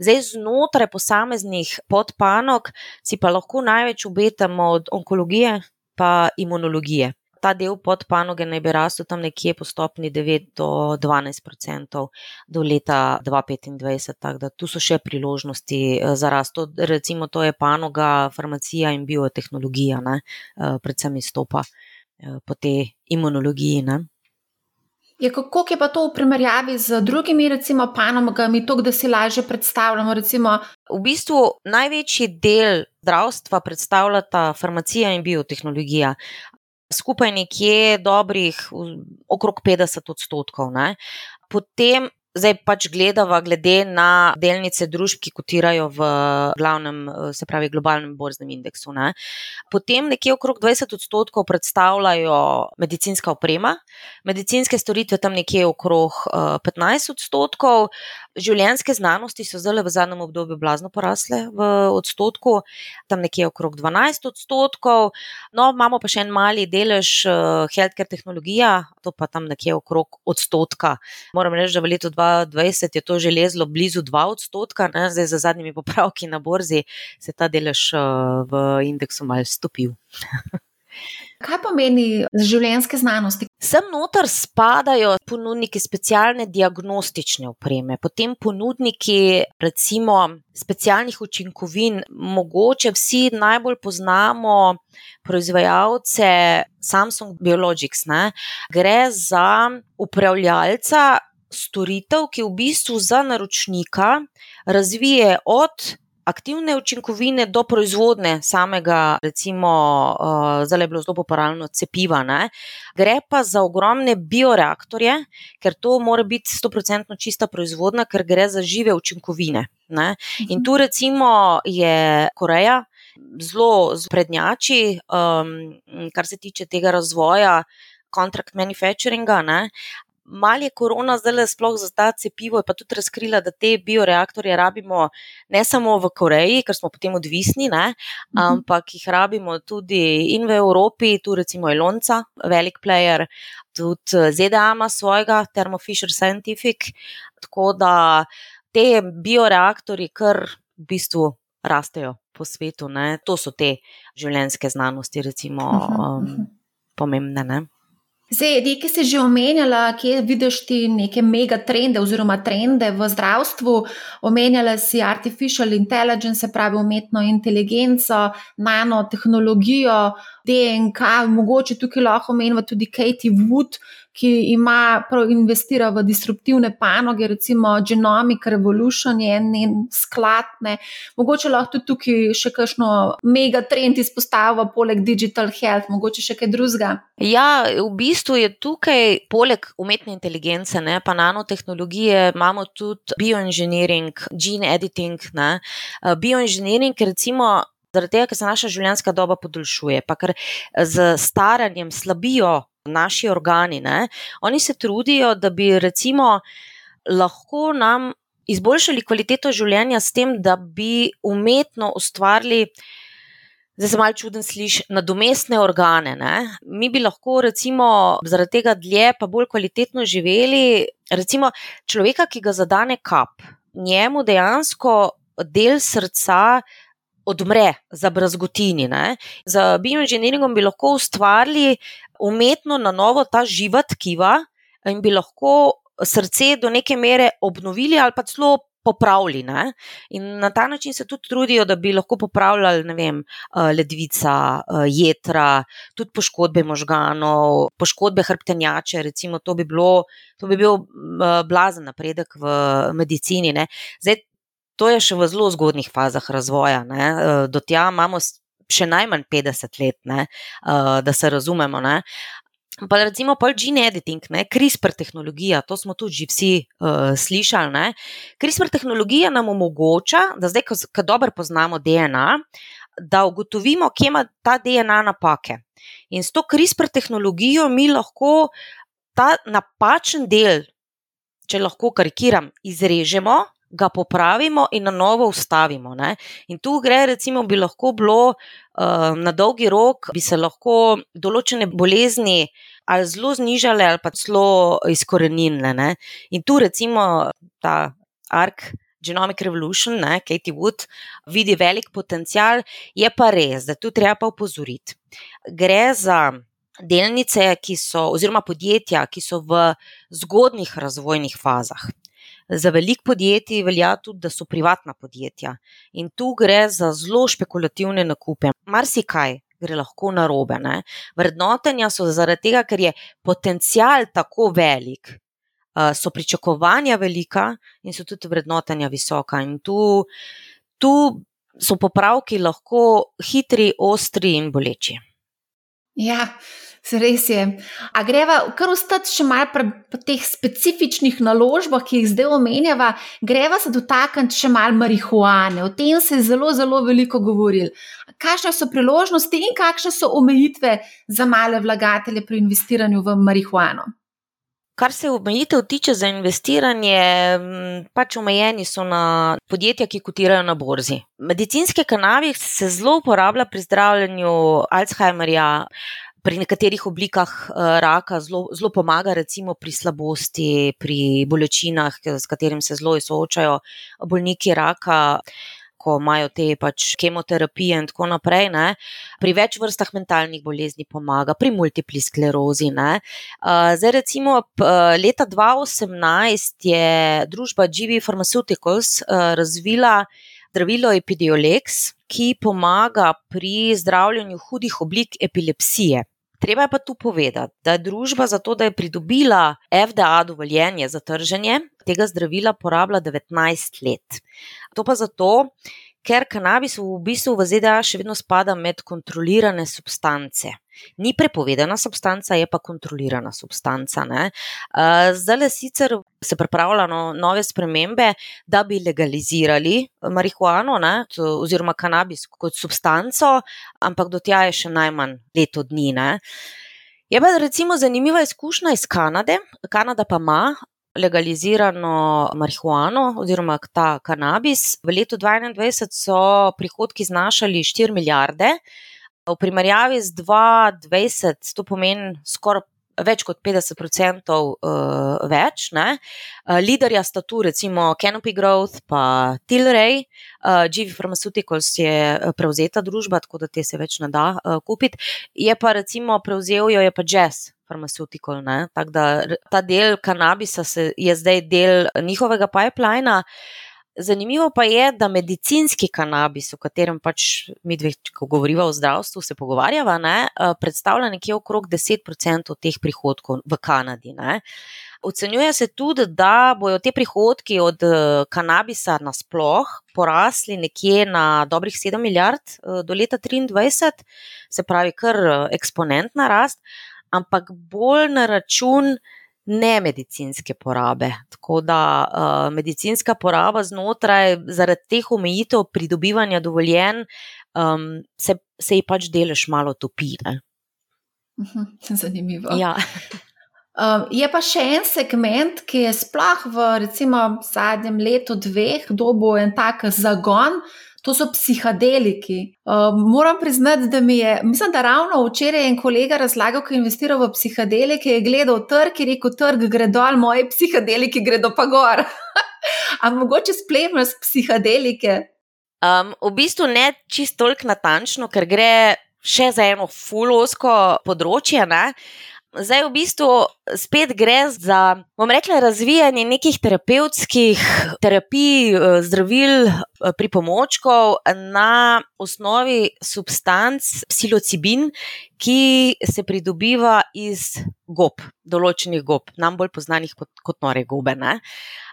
Zdaj, znotraj posameznih podpanog si pa lahko največ obetamo od onkologije pa imunologije ta del podpanoge naj bi rastel tam nekje po stopni 9 do 12 odstotkov do leta 2025. Tako da tu so še priložnosti eh, za rast. Recimo, to je panoga, farmacija in biotehnologija, ne, eh, predvsem izstopa eh, po tej imunologiji. Ne. Je, kako je pa to v primerjavi z drugimi, recimo, panogami, to, da si lažje predstavljamo? Recimo... V bistvu največji del zdravstva predstavljata farmacija in biotehnologija skupaj nekje dobrih okrog 50 odstotkov. Ne. Potem zdaj pač gledava glede na delnice družb, ki kotirajo v glavnem, se pravi, globalnem borznem indeksu. Ne. Potem nekje okrog 20 odstotkov predstavljajo medicinska oprema, medicinske storitve tam nekje okrog 15 odstotkov, življenjske znanosti so zdaj v zadnjem obdobju blazno porasle v odstotku, tam nekje okrog 12 odstotkov. No, imamo pa še en mali delež uh, healthcare tehnologija, to pa tam nekje okrog odstotka. Moram reči, da v letu 2020 je to že lezlo blizu 2 odstotka, ne? zdaj za zadnjimi popravki na borzi se je ta delež uh, v indeksu mal stopil. Kaj pomeni življenjske znanosti? Sem noter spadajo ponudniki specialne diagnostične opreme, potem ponudniki recimo specialnih učinkovin. Mogoče vsi najbolj poznamo proizvajalce Samsung Biologics. Ne? Gre za upravljalca storitev, ki v bistvu za naročnika razvije od aktivne učinkovine do proizvodne samega, recimo, uh, zdaj je bilo zelo popularno cepiva. Ne? Gre pa za ogromne bioreaktorje, ker to mora biti 100% čista proizvodna, ker gre za žive učinkovine. Ne? In mhm. tu recimo je Koreja. Zelo prednjači, um, kar se tiče tega razvoja, kontrakt manufacturinga, ne? Mal je korona zdaj le sploh za ta cepivo, pa tudi razkrila, da te bioreaktorje rabimo ne samo v Koreji, ker smo potem odvisni, ne, mhm. ampak jih rabimo tudi in v Evropi, tu recimo Elonca, velik player, tudi eh, ZDA ima svojega, Thermo Fisher Scientific. Tako da te bioreaktorji kar v bistvu rastejo po svetu. Ne. To so te življenjske znanosti, recimo, um, pomembne. Ne. Zdaj, nekaj si že omenjala, kje vidiš ti neke mega trende oziroma trende v zdravstvu. Omenjala si artificial intelligence, se pravi umetno inteligenco, nanotehnologijo, DNK, mogoče tukaj lahko omenjava tudi Katie Wood, ki ima prav investira v disruptivne panoge, recimo Genomic Revolution je en skladne. Mogoče lahko tudi tukaj še kakšno mega trend izpostavlja, poleg digital health, mogoče še kaj drugega. Ja, v bistvu je tukaj, poleg umetne inteligence, ne, pa nanotehnologije, imamo tudi bioengineering, gene editing. Ne. Bioengineering, recimo. zaradi tega, ker se naša življenjska doba podaljšuje, pa ker z staranjem slabijo naši organi. Ne? Oni se trudijo, da bi recimo lahko nam izboljšali kvaliteto življenja s tem, da bi umetno ustvarili. Zdaj se malo čuden sliši, nadomestne organe. Ne? Mi bi lahko, recimo, zaradi tega dlje, pa bolj kvalitetno živeli. Recimo, človeka, ki ga zadane kap, njemu dejansko del srca odmre za brazgotini. Ne? Za bioinženiringom bi lahko ustvarili umetno na novo ta živa tkiva in bi lahko srce do neke mere obnovili ali pa celo popravili. Ne? In na ta način se tudi trudijo, da bi lahko popravljali vem, eh, ledvica, eh, jedra, tudi poškodbe možganov, poškodbe hrbtenjače. Recimo, to, bi bilo, to bi bil eh, blazen napredek v medicini. Zdaj, to je še v zelo zgodnih fazah razvoja. Ne? Do tja imamo. Še najmanj 50 let, ne, da se razumemo. Ne. Pa recimo pol gene editing, ne, CRISPR tehnologija, to smo tudi vsi uh, slišali. Ne. CRISPR tehnologija nam omogoča, da zdaj, ko, ko dobro poznamo DNA, da ugotovimo, kje ima ta DNA napake. In s to CRISPR tehnologijo mi lahko ta napačen del, če lahko karikiram, izrežemo ga popravimo in na novo ustavimo. Ne? In tu gre, recimo, bi lahko bilo uh, na dolgi rok, bi se lahko določene bolezni ali zelo znižale, ali pa celo izkorenile. In tu, recimo, ta ark. Genomic Revolution, ne, Katie Wood, vidi velik potencial, je pa res, da tu treba pa upozoriti. Gre za delnice, so, oziroma podjetja, ki so v zgodnih razvojnih fazah. Za velik podjetij velja tudi, da so privatna podjetja in tu gre za zelo špekulativne nakupe. Marsikaj gre lahko na robe. Vrednotenja so zaradi tega, ker je potencial tako velik, so pričakovanja velika in so tudi vrednotenja visoka. In tu, tu so popravki lahko hitri, ostri in boleči. Ja, res je. A greva kar ostati še malo pri teh specifičnih naložbah, ki jih zdaj omenjava, greva se dotakniti še malo marihuane. O tem se je zelo, zelo veliko govoril. Kakšne so priložnosti in kakšne so omejitve za male vlagatelje pri investiranju v marihuano? Kar se omejitev tiče za investiranje, pač omejeni so na podjetja, ki kotirajo na borzi. Medicinske kanabis se zelo uporablja pri zdravljenju Alzheimerja, pri nekaterih oblikah uh, raka zelo, zelo pomaga, recimo pri slabosti, pri bolečinah, s katerim se zelo soočajo bolniki raka. Ko imajo te pač kemoterapije, in tako naprej, ne. pri več vrstah mentalnih bolezni pomaga, pri multipli sklerozi. Uh, zdaj, recimo, leta 2018 je družba GV Pharmaceuticals razvila zdravilo Epidiolex, ki pomaga pri zdravljenju hudih oblik epilepsije. Treba je pa tu povedati, da je družba za to, da je pridobila FDA dovoljenje za trženje tega zdravila, porabila 19 let. To pa zato, ker kanabis v bistvu v ZDA še vedno spada med kontrolirane substance. Ni prepovedana substanca, je pa kontrolirana substanca. Zdaj le sicer se pripravljajo no, nove spremembe, da bi legalizirali marihuano ne, oziroma kanabis kot substanco, ampak do tja je še najmanj leto dni. Ne. Je pa recimo zanimiva izkušnja iz Kanade. Kanada pa ima legalizirano marihuano oziroma ta kanabis. V letu 2021 so prihodki znašali 4 milijarde, v primerjavi z 2020 to pomeni skoraj. Več kot 50% uh, več. Uh, liderja sta tu, recimo Canopy Growth, pa Tilray, uh, GV Pharmaceuticals je prevzeta družba, tako da te se več ne da uh, kupiti. Je pa recimo prevzel jo je pa Jazz, farmaceutikal. Tako da ta del kanabisa se, je zdaj del njihovega pipelina. Zanimivo pa je, da medicinski kanabis, o katerem pač mi dve, ko govorimo o zdravstvu, se pogovarjava, ne, eh, predstavlja nekje okrog 10% teh prihodkov v Kanadi. Ne. Ocenjuje se tudi, da bodo te prihodki od eh, kanabisa nasploh porasli nekje na dobrih 7 milijard eh, do leta 2023, se pravi, kar eksponentna rast ampak bolj na račun ne medicinske porabe. Tako da uh, medicinska poraba znotraj, zaradi teh omejitev pridobivanja dovoljen, um, se, se ji pač delež malo topi. Ne? Mhm, zanimivo. Ja. Um, je pa še en segment, ki je sploh v recimo, zadnjem letu, dveh, dobo en tak zagon, to so psihadeliki. Um, moram priznati, da mi je, mislim, da ravno včeraj en kolega razlagal, ki je investiral v psihadelike, je gledal trg in rekel: trg gre dol, moji psihadeliki gredo pa gor. Ampak mogoče spremljaš psihadelike? Um, v bistvu ne čisto toliko natančno, ker gre še za eno fulovsko področje. Ne? Zdaj, v bistvu, spet gre za, bom rekla, razvijanje nekih terapevtskih terapij, eh, zdravil, eh, pripomočkov na osnovi substanc psilocibin, ki se pridobiva iz gob, določenih gob, nam bolj znanih kot, kot nore gobe. Ne?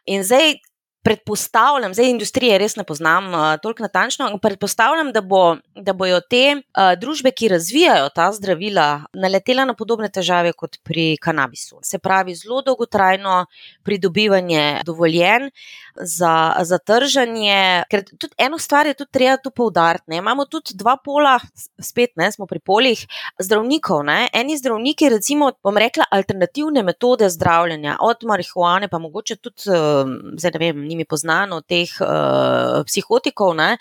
In zdaj, predpostavljam, zdaj industrije res ne poznam uh, toliko natančno, ampak predpostavljam, da, bo, da bojo te uh, družbe, ki razvijajo ta zdravila, naletela na podobne težave kot pri kanabisu. Se pravi, zelo dolgotrajno pridobivanje dovoljen za, za tržanje. Ker tudi eno stvar je tudi treba tu poudariti. Imamo tudi dva pola, spet ne, smo pri polih zdravnikov. Ne. Eni zdravniki, recimo, bom rekla, alternativne metode zdravljenja, od marihuane, pa mogoče tudi, uh, zdaj ne vem njimi poznano, teh uh, psihotikov, ne,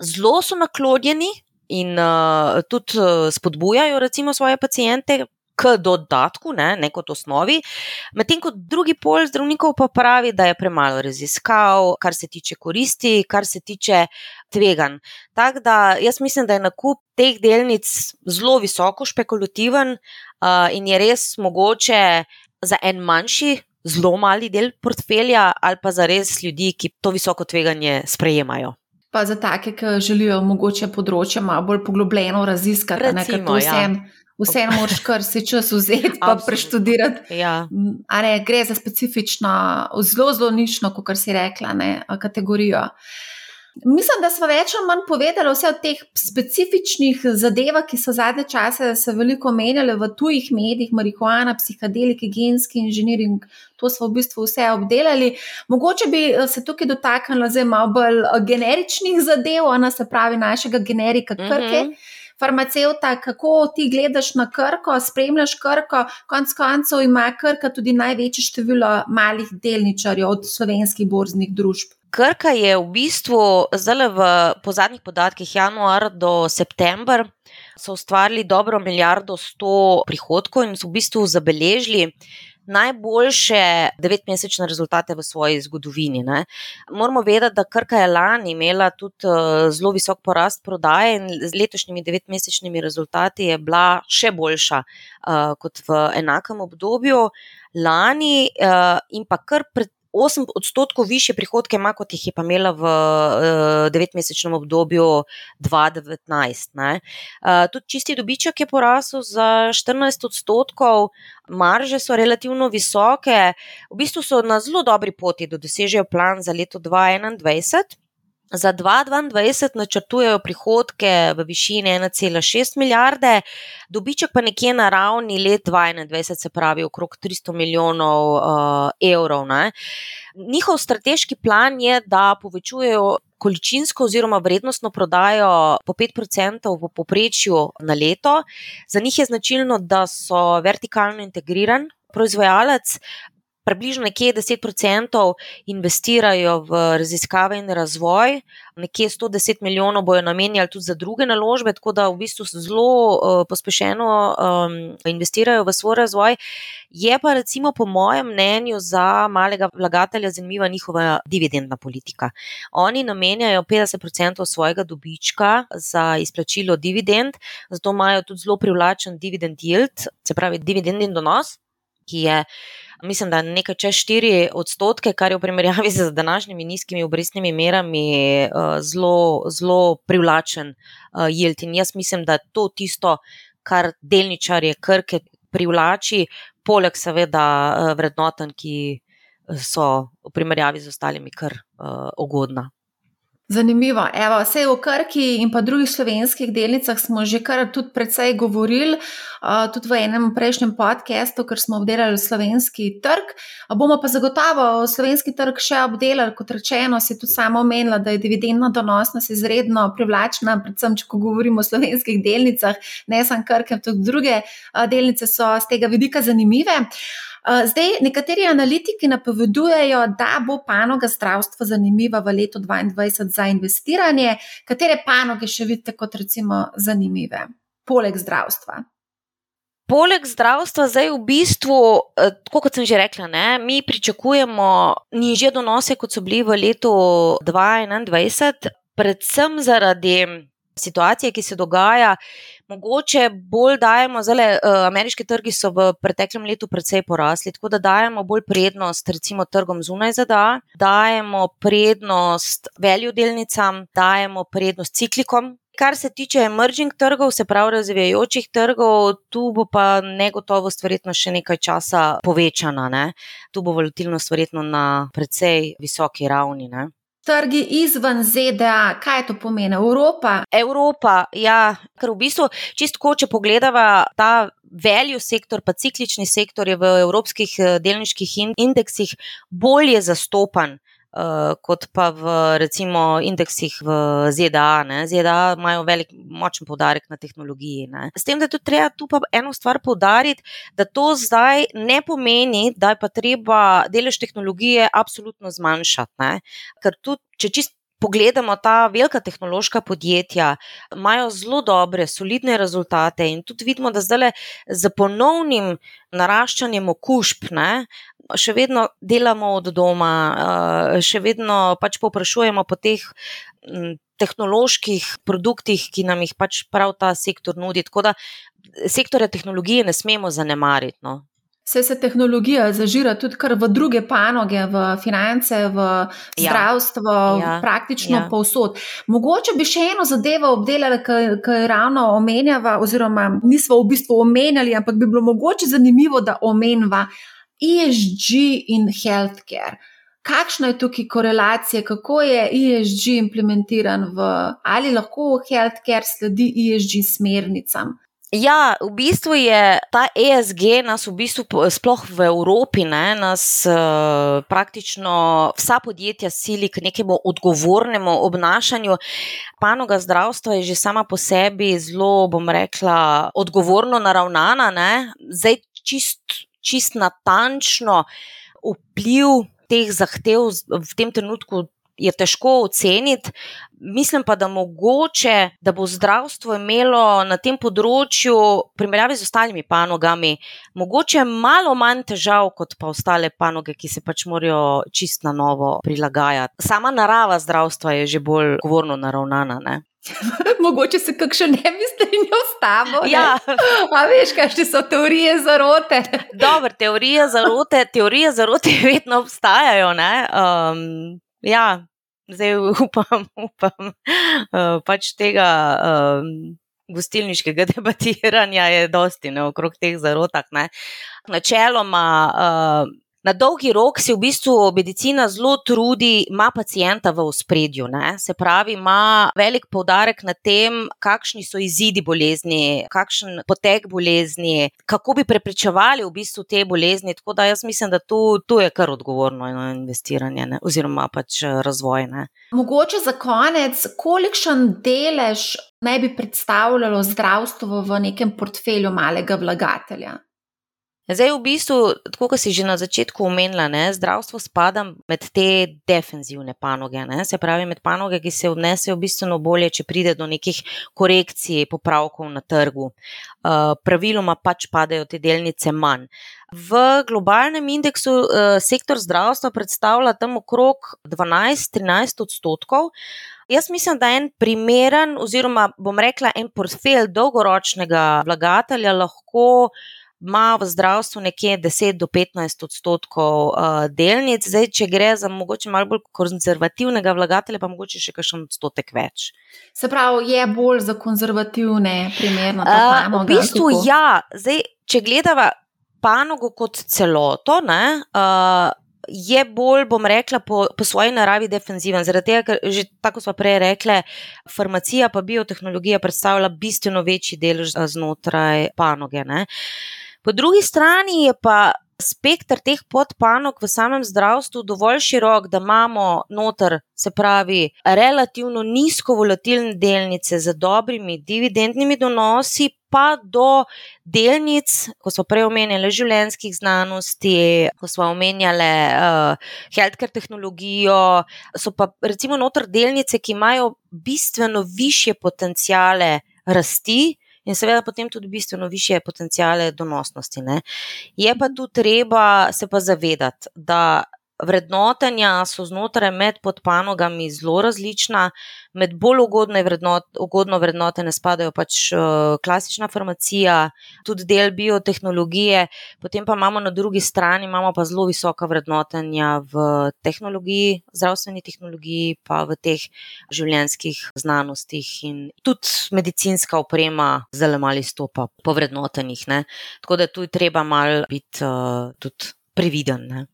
zelo so naklonjeni in uh, tudi uh, spodbujajo, recimo, svoje pacijente. K dodatku, ne, ne kot osnovi, medtem ko drugi pol zdravnikov pa pravi, da je premalo raziskav, kar se tiče koristi, kar se tiče tveganj. Tako da jaz mislim, da je nakup teh delnic zelo visoko špekulativen uh, in je res mogoče za en manjši zelo mali del portfelja, ali pa za res ljudi, ki to visoko tveganje sprejemajo. Pa za take, ki želijo mogoče področje malo bolj poglobljeno raziskati, ne kar vsem. Ja. Vseeno moraš kar si čas vzeti, pa preštudirati. Ja. Ne, gre za specifično, zelo, zelo nišno, kot si rekla, ne, kategorijo. Uh, Mislim, da smo več ali manj povedali vse o teh specifičnih zadevah, ki so zadnje čase se veliko menjale v tujih medijih, marihuana, psihadeliki, genski inženiring. To smo v bistvu vse obdelali. Mogoče bi eh, se tukaj dotaknili zdaj malo bolj eh, generičnih zadev, ona se pravi našega generika krke. Mm -hmm. Farmacevta, kako ti gledaš na krko, spremljaš krko, konec koncev ima krka tudi največje število malih delničarjev od slovenskih borznih družb. Krka je v bistvu zdaj v, po zadnjih podatkih, januar do september, so ustvarili dobro milijardo sto prihodkov in so v bistvu zabeležili najboljše devetmesečne rezultate v svoji zgodovini. Ne. Moramo vedeti, da Krka je lani imela tudi uh, zelo visok porast prodaje in z letošnjimi devetmesečnimi rezultati je bila še boljša uh, kot v enakem obdobju. Lani uh, in pa kar pred 8 odstotkov više prihodke ima, kot jih je pa imela v uh, devetmesečnem obdobju 2019. Uh, tudi čisti dobiček je porasel za 14 odstotkov, marže so relativno visoke, v bistvu so na zelo dobri poti, da dosežejo plan za leto 2021. Za 2022 načrtujejo prihodke v višini 1,6 milijarde, dobiček pa nekje na ravni let 2021, se pravi okrog 300 milijonov uh, evrov. Ne. Njihov strateški plan je, da povečujejo količinsko oziroma vrednostno prodajo po 5% v poprečju na leto. Za njih je značilno, da so vertikalno integriran proizvajalec, približno nekje 10% investirajo v raziskave in razvoj, nekje 110 milijonov bojo namenjali tudi za druge naložbe, tako da v bistvu zelo uh, pospešeno um, investirajo v svoj razvoj. Je pa, recimo, po mojem mnenju, za malega vlagatelja zanimiva njihova dividendna politika. Oni namenjajo 50% svojega dobička za izplačilo dividend, zato imajo tudi zelo privlačen dividend yield, se pravi, dividendni donos, ki je mislim, da nekaj čez 4 odstotke, kar je v primerjavi z današnjimi nizkimi obrestnimi merami eh, zelo, zelo privlačen eh, yield. In jaz mislim, da je to tisto, kar delničarje krke privlači, poleg seveda eh, vrednoten, ki so v primerjavi z ostalimi kar ugodna. Zanimivo. Evo, vse v Krki in pa drugih slovenskih delnicah smo že kar tudi precej govorili, tudi v enem prejšnjem podkastu, ker smo obdelali slovenski trg. Bomo pa zagotovo slovenski trg še obdelali, kot rečeno, si tudi sama omenila, da je dividendna donosnost izredno privlačna, predvsem, če govorimo o slovenskih delnicah, ne samo Krke, tudi druge delnice so z tega vidika zanimive. Eh, zdaj, nekateri analitiki napovedujejo, da bo panoga zdravstva zanimiva v letu 2022 za investiranje. Katere panoge še vidite kot recimo zanimive, poleg zdravstva? Poleg zdravstva, zdaj v bistvu, eh, kot sem že rekla, ne, mi pričakujemo nižje donose, kot so bili v letu 2021, predvsem zaradi situacije, ki se dogaja. Mogoče bolj dajemo, zelo eh, ameriški trgi so v preteklem letu precej porasli, tako da dajemo bolj prednost recimo trgom zunaj ZDA, dajemo prednost velju delnicam, dajemo prednost ciklikom. Kar se tiče emerging trgov, se pravi razvijajočih trgov, tu bo pa negotovost verjetno še nekaj časa povečana. Ne? Tu bo volatilnost verjetno na precej visoki ravni. Ne? Trgi izven ZDA, kaj to pomeni? Evropa? Evropa, ja, ker v bistvu, čistko, če pogledamo ta value sektor, pa ciklični sektor je v evropskih eh, delniških indeksih bolje zastopan. Uh, kot pa v recimo indeksih v ZDA. Ne. ZDA imajo velik, močen poudarek na tehnologiji. Ne. S tem, da je tudi treba tu pa eno stvar poudariti, da to zdaj ne pomeni, da je pa treba delež tehnologije absolutno zmanjšati. Ne. Ker tudi, če čist pogledamo ta velika tehnološka podjetja, imajo zelo dobre, solidne rezultate in tudi vidimo, da zdaj z ponovnim naraščanjem okužb. Ne, Še vedno delamo od doma, eh, še vedno pač poprašujemo po teh tehnoloških produktih, ki nam jih pač prav ta sektor nudi. Tako da sektorja tehnologije ne smemo zanemariti. No. Vse se tehnologija zažira tudi v druge panoge, v finance, v ja. zdravstvo, ja. praktično ja. povsod. Mogoče bi še eno zadevo obdelali, ki je ravno omenjava, oziroma nismo v bistvu omenjali, ampak bi bilo mogoče zanimivo, da omenjava ESG in healthcare. Kakšna je tukaj korelacija, kako je ESG implementiran v ali lahko healthcare sledi ESG smernicam? Ja, v bistvu je ta ESG nas v bistvu sploh v Evropi, ne, nas uh, praktično vsa podjetja sili k nekemu odgovornemu obnašanju. Panoga zdravstva je že sama po sebi zelo, bom rekla, odgovorno naravnana, ne. zdaj čist, čist natančno vpliv teh zahtev v tem trenutku je težko oceniti. Mislim pa, da mogoče, da bo zdravstvo imelo na tem področju, v primerjavi z ostalimi panogami, mogoče malo manj težav kot pa ostale panoge, ki se pač morajo čist na novo prilagajati. Sama narava zdravstva je že bolj govorno naravnana. Ne? Mogoče se kakšen ne bi strinjal s tabo. Ja. A veš, kakšne so teorije zarote? Dobro, teorije zarote, teorije zarote vedno obstajajo. Um, ja, zdaj upam, upam, uh, pač tega um, gostilniškega debatiranja je dosti ne, okrog teh zarotah. Ne. Načeloma. Uh, Na dolgi rok se v bistvu medicina zelo trudi, ima pacijenta v ospredju. Ne? Se pravi, ima velik poudarek na tem, kakšni so izidi bolezni, kakšen potek bolezni, kako bi preprečevali v bistvu te bolezni. Tako da jaz mislim, da tu, tu je kar odgovorno investiranje ne? oziroma pač razvoj. Ne? Mogoče za konec, kolikšen delež naj bi predstavljalo zdravstvo v nekem portfelju malega vlagatelja? Zdaj, v bistvu, kot si že na začetku omenila, ne, zdravstvo spada med te defenzivne panoge. Ne, se pravi, med panoge, ki se odnesejo bistveno bolje, če pride do nekih korekcij, popravkov na trgu. Uh, praviloma pač padajo te delnice manj. V globalnem indeksu uh, sektor zdravstva predstavlja tam okrog 12-13 odstotkov. Jaz mislim, da en primeren, oziroma bom rekla, en portfelj dolgoročnega vlagatelja lahko ima v zdravstvu nekje 10 do 15 odstotkov uh, delnic, zdaj, če gre za mogoče malo bolj konzervativnega vlagatelja, pa mogoče še kakšen odstotek več. Se pravi, je bolj za konzervativne, primerno. Uh, v bistvu, ja, zdaj, če gledava panogo kot celoto, ne, uh, je bolj, bom rekla, po, po svoji naravi defenziven. Zaradi tega, ker že tako smo prej rekli, farmacija pa biotehnologija predstavlja bistveno večji delež znotraj panoge. Ne. Po drugi strani je pa spektr teh podpanog v samem zdravstvu dovolj širok, da imamo noter, se pravi, relativno nizko volatilne delnice z dobrimi dividendnimi donosi, pa do delnic, ko smo prej omenjali življenjskih znanosti, ko smo omenjali uh, healthcare tehnologijo, so pa recimo noter delnice, ki imajo bistveno više potencijale rasti in seveda potem tudi bistveno više potencijale donosnosti. Ne. Je pa tu treba se pa zavedati, da vrednotenja so znotraj med podpanogami zelo različna. Med bolj ugodne vrednot, ugodno vrednotene spadajo pač uh, klasična farmacija, tudi del biotehnologije, potem pa imamo na drugi strani pa zelo visoka vrednotenja v tehnologiji, zdravstveni tehnologiji, pa v teh življenjskih znanostih in tudi medicinska oprema zelo mali stopa po vrednotenih. Ne? Tako da tu je treba mal biti uh, tudi previden. Ne?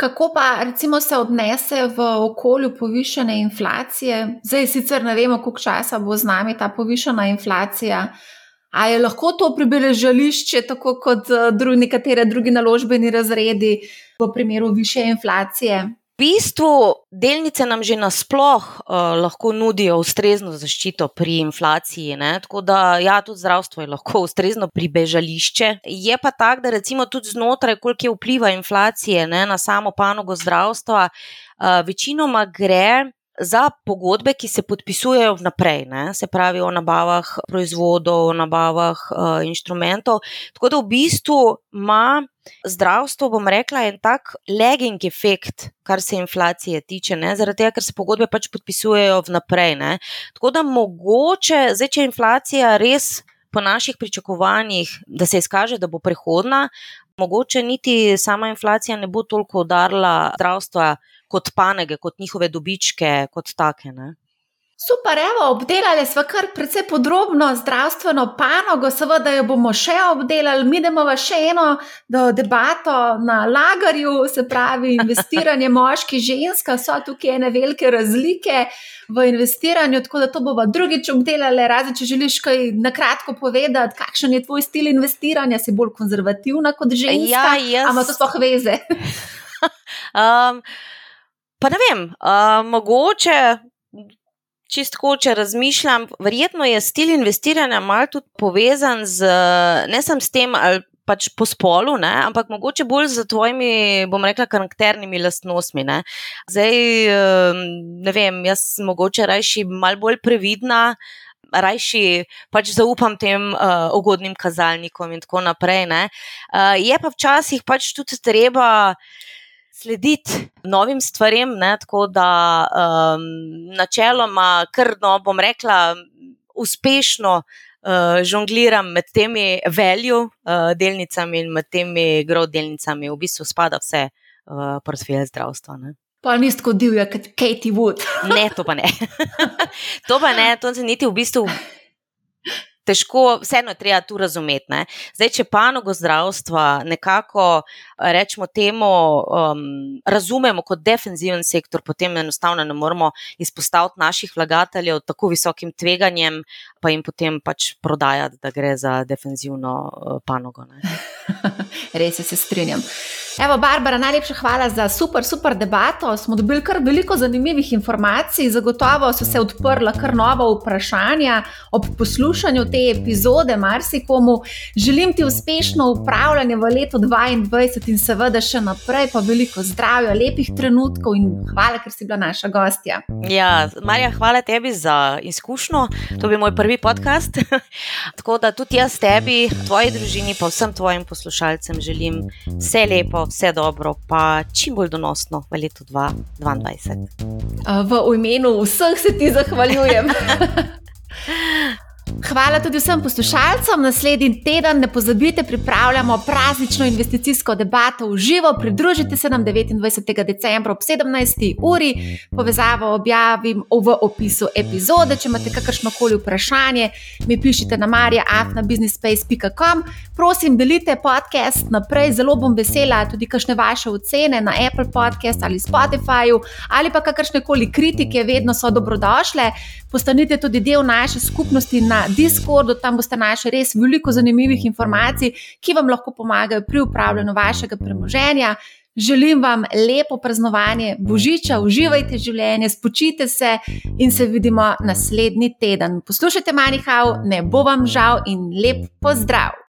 Kako pa recimo se odnese v okolju povišene inflacije? Zdaj sicer ne vemo, koliko časa bo z nami ta povišena inflacija. A je lahko to pribeležališče, tako kot eh, dru, nekatere druge naložbeni razredi, v primeru više inflacije? Bistvu delnice nam že nasploh uh, lahko nudijo ustrezno zaščito pri inflaciji. Ne? Tako da, ja, tudi zdravstvo je lahko ustrezno pribežališče. Je pa tako, da recimo tudi znotraj, koliko je vpliva inflacije ne, na samo panogo zdravstva, uh, večinoma gre. Za pogodbe, ki se podpisujejo vnaprej, ne? se pravi o nabavah proizvodov, o nabavah uh, inštrumentov. Tako da v bistvu ima zdravstvo, bom rekla, en tak lagging efekt, kar se inflacije tiče, ne? zaradi tega, ker se pogodbe pač podpisujejo vnaprej. Ne? Tako da mogoče, zdaj, če je inflacija res po naših pričakovanjih, da se izkaže, da bo prehodna, mogoče niti sama inflacija ne bo toliko udarila zdravstva kot panege, kot njihove dobičke, kot take. Ne? Super, evo, obdelali smo kar precej podrobno zdravstveno panogo, seveda jo bomo še obdelali. Mi idemo v še eno debato na lagarju, se pravi, investiranje moški, ženska, so tukaj ene velike razlike v investiranju, tako da to bomo drugič obdelali. Razen, če želiš kaj na kratko povedati, kakšen je tvoj stil investiranja, si bolj konzervativna kot ženska. Ja, jaz. Ampak to sploh veze. um, pa ne vem, uh, mogoče čistko, če razmišljam, verjetno je stil investiranja malo tudi povezan z ne samo s tem, ali pač po spolu, ne, ampak mogoče bolj z tvojimi, bom rekla, karakternimi lastnostmi. Ne. Zdaj, ne vem, jaz mogoče rajši malo bolj previdna. Rajši pač zaupam tem uh, ugodnim kazalnikom, in tako naprej. Uh, je pa včasih pač tudi treba uh, slediti novim stvarem, ne, tako da um, načeloma, kar no, bom rekla, uspešno uh, žongliram med temi velju uh, delnicami in med temi grov delnicami, v bistvu spada vse v uh, portfelj zdravstva. Ne. Pa ni tako divja kot Katie Wood. ne, to pa ne. to pa ne, to se niti v bistvu težko, vseeno je treba tu razumeti. Zdaj, če panogo zdravstva nekako rečemo temu, um, razumemo kot defenziven sektor, potem enostavno ne moremo izpostaviti naših vlagateljev tako visokim tveganjem, pa jim potem pač prodajati, da gre za defenzivno uh, panogo. Res se strinjam. Evo, Barbara, najlepša hvala za super, super debato. Smo dobili kar veliko zanimivih informacij, zagotovo so se odprla kar nova vprašanja ob poslušanju te epizode. Marsikomu želim ti uspešno upravljanje v letu 2022 in seveda še naprej, pa veliko zdravja, lepih trenutkov in hvala, ker si bila naša gostja. Ja, Marja, hvala tebi za izkušnjo. To bi moj prvi podcast. Tako da tudi jaz tebi, tvoji družini, pa vsem tvojim poslušalcem želim vse lepo vse dobro, pa čim bolj donosno v letu 2022. V imenu vseh se ti zahvaljujem. Hvala tudi vsem poslušalcem. Naslednji teden ne pozabite, pripravljamo praznično investicijsko debato v živo. Pridružite se nam 29. decembra ob 17. uri. Povezavo objavim v opisu epizode. Če imate kakršno koli vprašanje, mi pišite na marija.afnabusinessspace.com. Prosim, delite podcast naprej, zelo bom vesela. Tudi kakšne vaše ocene na Apple Podcast ali Spotify ali pa kakršne koli kritike, vedno so dobrodošle. Postanite tudi del naše skupnosti na Discordu, tam boste našli res veliko zanimivih informacij, ki vam lahko pomagajo pri upravljanju vašega premoženja. Želim vam lepo praznovanje Božiča, uživajte življenje, spočite se in se vidimo naslednji teden. Poslušajte Manihau, ne bo vam žal in lep pozdrav!